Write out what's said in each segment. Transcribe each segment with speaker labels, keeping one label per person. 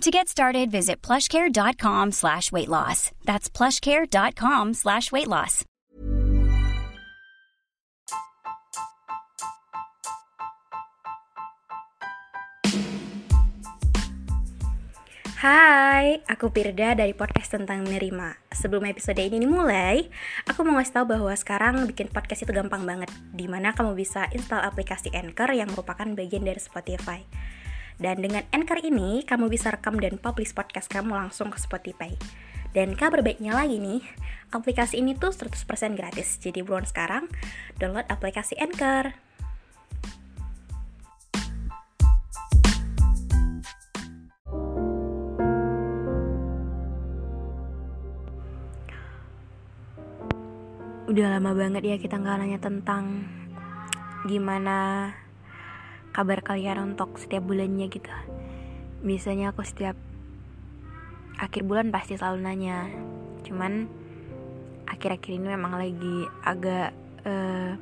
Speaker 1: To get started, visit plushcare.com slash weight loss. That's plushcare.com slash weight loss.
Speaker 2: Hai, aku Pirda dari podcast tentang menerima. Sebelum episode ini dimulai, aku mau ngasih tahu bahwa sekarang bikin podcast itu gampang banget. Di mana kamu bisa install aplikasi Anchor yang merupakan bagian dari Spotify. Dan dengan Anchor ini, kamu bisa rekam dan publish podcast kamu langsung ke Spotify. Dan kabar baiknya lagi nih, aplikasi ini tuh 100% gratis. Jadi buruan sekarang, download aplikasi Anchor. Udah lama banget ya kita nggak nanya tentang gimana kabar kalian untuk setiap bulannya gitu. Biasanya aku setiap akhir bulan pasti selalu nanya. Cuman akhir-akhir ini memang lagi agak uh,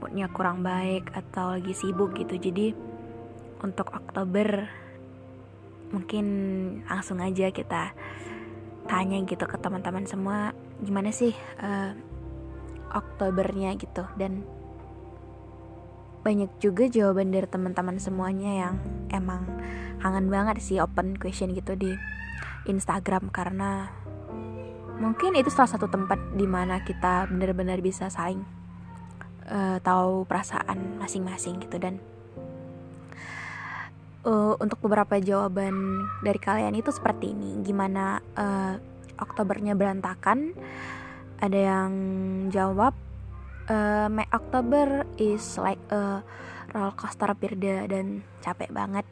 Speaker 2: moodnya kurang baik atau lagi sibuk gitu. Jadi untuk Oktober mungkin langsung aja kita tanya gitu ke teman-teman semua gimana sih uh, Oktobernya gitu dan banyak juga jawaban dari teman-teman semuanya yang emang kangen banget sih open question gitu di Instagram karena mungkin itu salah satu tempat di mana kita benar-benar bisa saling uh, tahu perasaan masing-masing gitu. Dan uh, untuk beberapa jawaban dari kalian itu seperti ini. Gimana uh, Oktobernya berantakan? Ada yang jawab uh, May October is like a roller coaster Pirda dan capek banget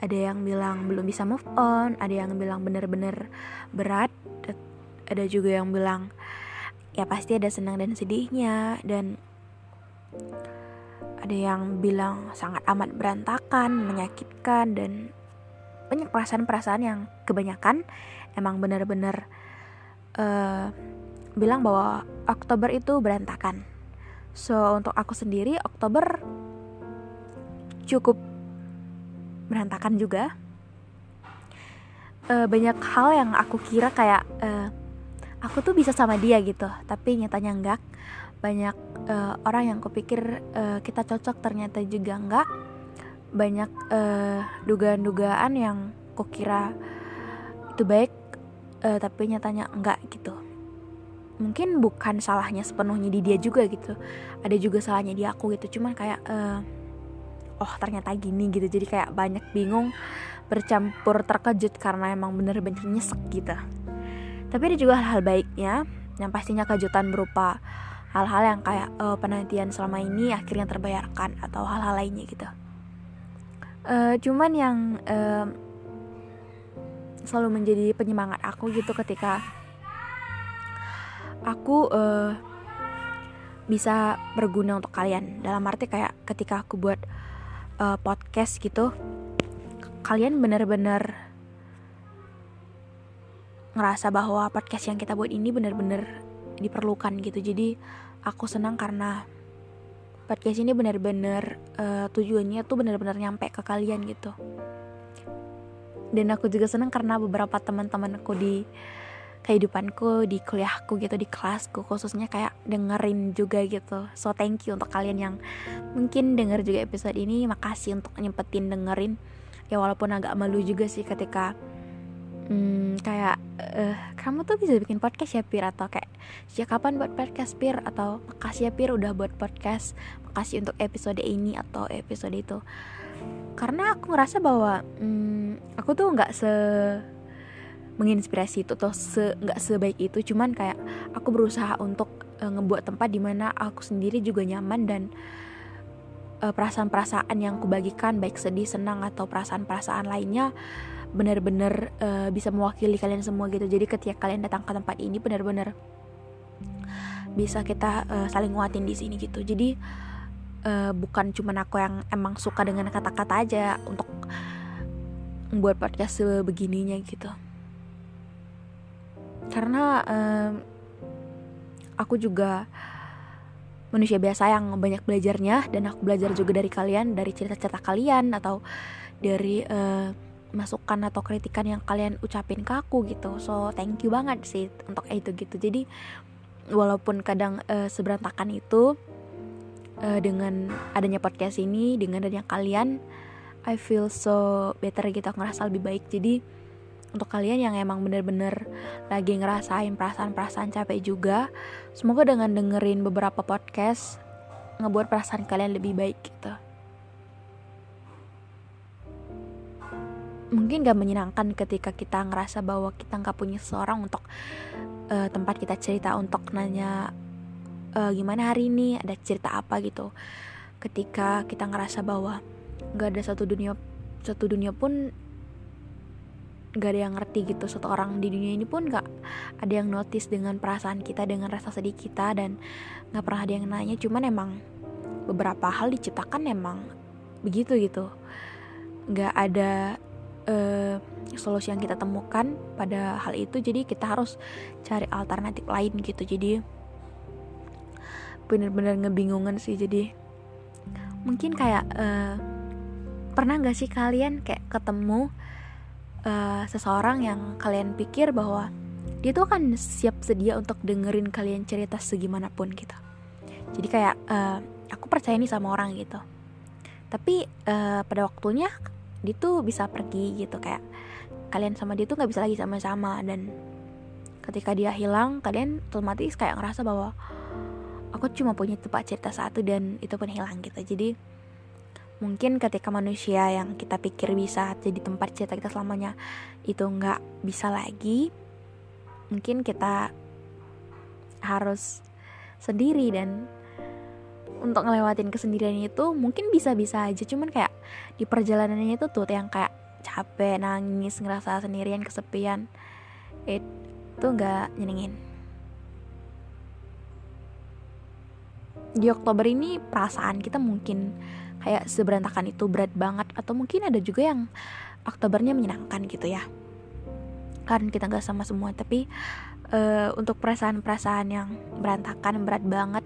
Speaker 2: ada yang bilang belum bisa move on ada yang bilang bener-bener berat ada juga yang bilang ya pasti ada senang dan sedihnya dan ada yang bilang sangat amat berantakan, menyakitkan dan banyak perasaan-perasaan yang kebanyakan emang bener-bener uh, bilang bahwa Oktober itu berantakan. So untuk aku sendiri Oktober cukup berantakan juga. Uh, banyak hal yang aku kira kayak uh, aku tuh bisa sama dia gitu, tapi nyatanya enggak. Banyak uh, orang yang kupikir uh, kita cocok ternyata juga enggak. Banyak dugaan-dugaan yang kukira itu baik, uh, tapi nyatanya enggak gitu mungkin bukan salahnya sepenuhnya di dia juga gitu. Ada juga salahnya di aku gitu. Cuman kayak uh, oh ternyata gini gitu. Jadi kayak banyak bingung bercampur terkejut karena emang bener-bener nyesek gitu. Tapi ada juga hal-hal baiknya yang pastinya kejutan berupa hal-hal yang kayak uh, penantian selama ini akhirnya terbayarkan atau hal-hal lainnya gitu. Uh, cuman yang uh, selalu menjadi penyemangat aku gitu ketika aku uh, bisa berguna untuk kalian. Dalam arti kayak ketika aku buat uh, podcast gitu kalian bener-bener ngerasa bahwa podcast yang kita buat ini bener-bener diperlukan gitu. Jadi aku senang karena podcast ini bener-bener uh, tujuannya tuh bener-bener nyampe ke kalian gitu. Dan aku juga senang karena beberapa teman-teman aku di kehidupanku di kuliahku gitu di kelasku khususnya kayak dengerin juga gitu. So thank you untuk kalian yang mungkin denger juga episode ini. Makasih untuk nyempetin dengerin. Ya walaupun agak malu juga sih ketika hmm, kayak uh, kamu tuh bisa bikin podcast ya Pir? Atau kayak sejak kapan buat podcast Pir? Atau makasih ya Pir udah buat podcast. Makasih untuk episode ini atau episode itu. Karena aku ngerasa bahwa hmm, aku tuh nggak se menginspirasi itu atau se nggak sebaik itu. Cuman kayak aku berusaha untuk uh, ngebuat tempat di mana aku sendiri juga nyaman dan perasaan perasaan-perasaan yang kubagikan baik sedih senang atau perasaan-perasaan lainnya benar-benar uh, bisa mewakili kalian semua gitu. Jadi ketika kalian datang ke tempat ini benar-benar bisa kita uh, saling nguatin di sini gitu. Jadi uh, bukan cuma aku yang emang suka dengan kata-kata aja untuk membuat podcast sebegininya gitu karena uh, aku juga manusia biasa yang banyak belajarnya dan aku belajar juga dari kalian dari cerita-cerita kalian atau dari uh, masukan atau kritikan yang kalian ucapin ke aku gitu. So thank you banget sih untuk itu gitu. Jadi walaupun kadang uh, seberantakan itu uh, dengan adanya podcast ini dengan adanya kalian I feel so better gitu aku ngerasa lebih baik. Jadi untuk kalian yang emang bener-bener lagi ngerasain perasaan-perasaan capek juga semoga dengan dengerin beberapa podcast ngebuat perasaan kalian lebih baik gitu. Mungkin gak menyenangkan ketika kita ngerasa bahwa kita nggak punya seseorang untuk uh, tempat kita cerita untuk nanya uh, gimana hari ini ada cerita apa gitu. Ketika kita ngerasa bahwa nggak ada satu dunia satu dunia pun gak ada yang ngerti gitu satu orang di dunia ini pun gak ada yang notice dengan perasaan kita dengan rasa sedih kita dan gak pernah ada yang nanya. Cuman emang beberapa hal diciptakan emang begitu gitu. Gak ada uh, solusi yang kita temukan pada hal itu. Jadi kita harus cari alternatif lain gitu. Jadi bener-bener ngebingungan sih. Jadi mungkin kayak uh, pernah gak sih kalian kayak ketemu uh, seseorang yang kalian pikir bahwa dia tuh akan siap sedia untuk dengerin kalian cerita segimanapun gitu. Jadi kayak uh, aku percaya nih sama orang gitu. Tapi uh, pada waktunya dia tuh bisa pergi gitu kayak kalian sama dia tuh nggak bisa lagi sama-sama. Dan ketika dia hilang kalian otomatis kayak ngerasa bahwa aku cuma punya tempat cerita satu dan itu pun hilang gitu. Jadi mungkin ketika manusia yang kita pikir bisa jadi tempat cerita kita selamanya itu nggak bisa lagi mungkin kita harus sendiri dan untuk ngelewatin kesendirian itu mungkin bisa-bisa aja. Cuman kayak di perjalanannya itu tuh yang kayak capek nangis ngerasa sendirian kesepian itu nggak nyenengin. Di Oktober ini perasaan kita mungkin kayak seberantakan itu berat banget. Atau mungkin ada juga yang Oktobernya menyenangkan gitu ya. Kan kita nggak sama semua tapi uh, untuk perasaan-perasaan yang berantakan berat banget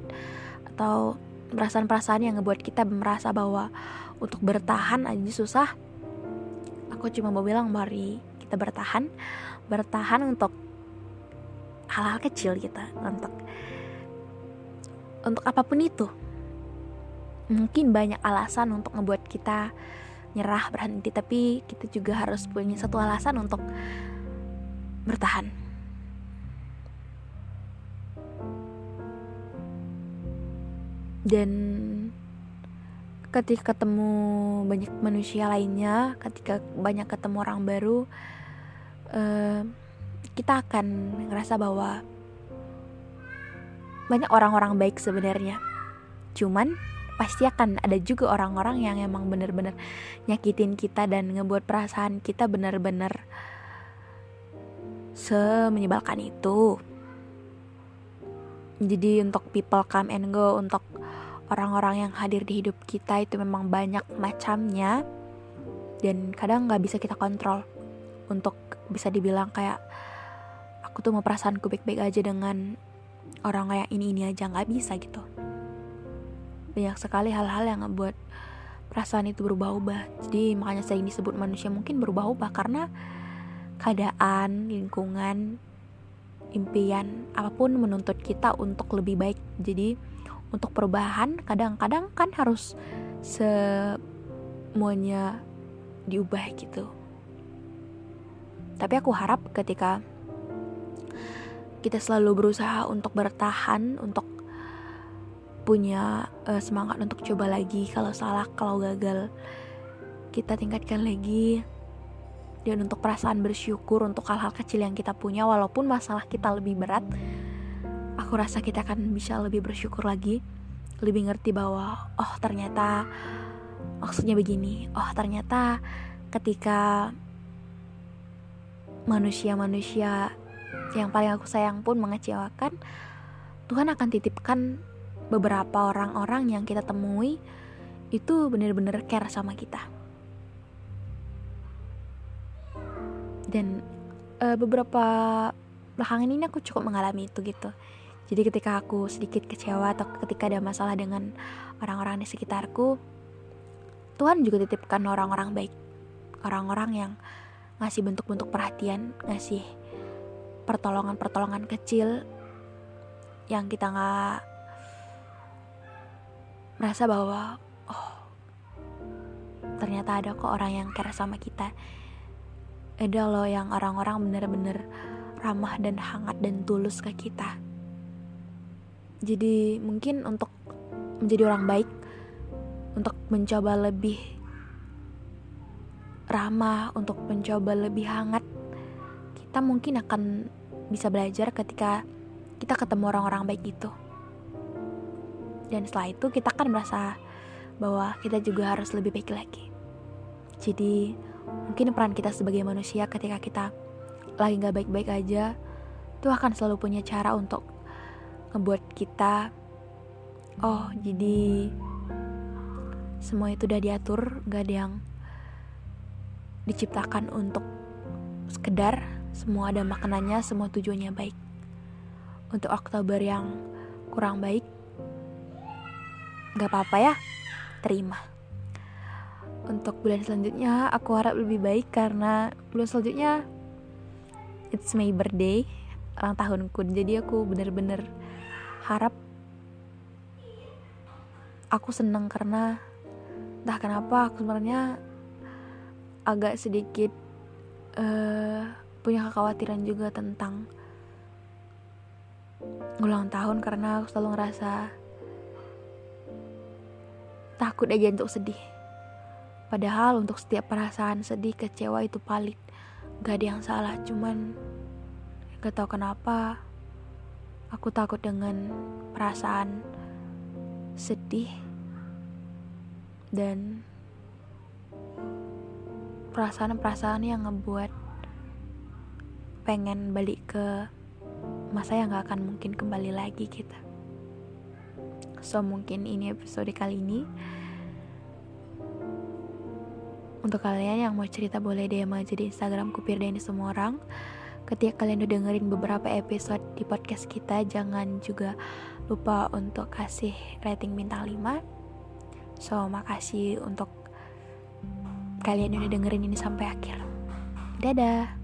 Speaker 2: atau perasaan-perasaan yang ngebuat kita merasa bahwa untuk bertahan aja susah aku cuma mau bilang mari kita bertahan. Bertahan untuk hal-hal kecil kita untuk untuk apa pun itu mungkin banyak alasan untuk ngebuat kita nyerah berhenti. Tapi kita juga harus punya satu alasan untuk bertahan. Dan ketika ketemu banyak manusia lainnya ketika banyak ketemu orang baru uh, kita akan ngerasa bahwa banyak orang-orang baik sebenarnya. Cuman pasti akan ada juga orang-orang yang emang bener-bener nyakitin kita dan ngebuat perasaan kita bener-bener semenyebalkan itu. Jadi untuk people come and go untuk orang-orang yang hadir di hidup kita itu memang banyak macamnya dan kadang nggak bisa kita kontrol. Untuk bisa dibilang kayak aku tuh mau perasaanku baik-baik aja dengan orang kayak ini ini aja nggak bisa gitu banyak sekali hal-hal yang ngebuat perasaan itu berubah-ubah. Jadi makanya sering disebut manusia mungkin berubah-ubah karena keadaan lingkungan impian apa pun menuntut kita untuk lebih baik. Jadi untuk perubahan kadang-kadang kan harus semuanya diubah gitu. Tapi aku harap ketika kita selalu berusaha untuk bertahan untuk punya uh, semangat untuk coba lagi. Kalau salah kalau gagal kita tingkatkan lagi. Dan untuk perasaan bersyukur untuk hal-hal kecil yang kita punya walaupun masalah kita lebih berat aku rasa kita akan bisa lebih bersyukur lagi. Lebih ngerti bahwa oh ternyata maksudnya begini. Oh ternyata ketika manusia-manusia yang paling aku sayang pun mengecewakan Tuhan akan titipkan beberapa orang-orang yang kita temui itu bener-bener care sama kita. Dan uh, beberapa belakangan ini aku cukup mengalami itu gitu. Jadi ketika aku sedikit kecewa atau ketika ada masalah dengan orang-orang di sekitarku, Tuhan juga titipkan orang-orang baik. Orang-orang yang ngasih bentuk-bentuk perhatian, ngasih pertolongan-pertolongan kecil yang kita nggak merasa bahwa oh ternyata ada kok orang yang care sama kita. Ada loh yang orang-orang bener-bener ramah dan hangat dan tulus ke kita. Jadi mungkin untuk menjadi orang baik untuk mencoba lebih ramah untuk mencoba lebih hangat kita mungkin akan bisa belajar ketika kita ketemu orang-orang baik itu dan setelah itu kita kan merasa bahwa kita juga harus lebih baik lagi. Jadi mungkin peran kita sebagai manusia ketika kita lagi gak baik-baik aja itu akan selalu punya cara untuk ngebuat kita oh jadi semua itu udah diatur gak ada yang diciptakan untuk sekedar semua ada maknanya semua tujuannya baik. Untuk Oktober yang kurang baik gak apa-apa ya. Terima. Untuk bulan selanjutnya aku harap lebih baik karena bulan selanjutnya it's my birthday ulang tahunku. Jadi aku bener-bener harap aku seneng karena entah kenapa aku sebenarnya agak sedikit uh, punya kekhawatiran juga tentang ulang tahun karena aku selalu ngerasa takut aja untuk sedih. Padahal untuk setiap perasaan sedih, kecewa itu palit. Gak ada yang salah, cuman gak tau kenapa Aku takut dengan perasaan sedih dan perasaan-perasaan yang ngebuat pengen balik ke masa yang gak akan mungkin kembali lagi kita. So mungkin ini episode kali ini. Untuk kalian yang mau cerita boleh DM aja di Instagram Kupir dan semua orang. Ketika kalian udah dengerin beberapa episode di podcast kita jangan juga lupa untuk kasih rating bintang 5 so makasih untuk kalian udah dengerin ini sampai akhir. Dadah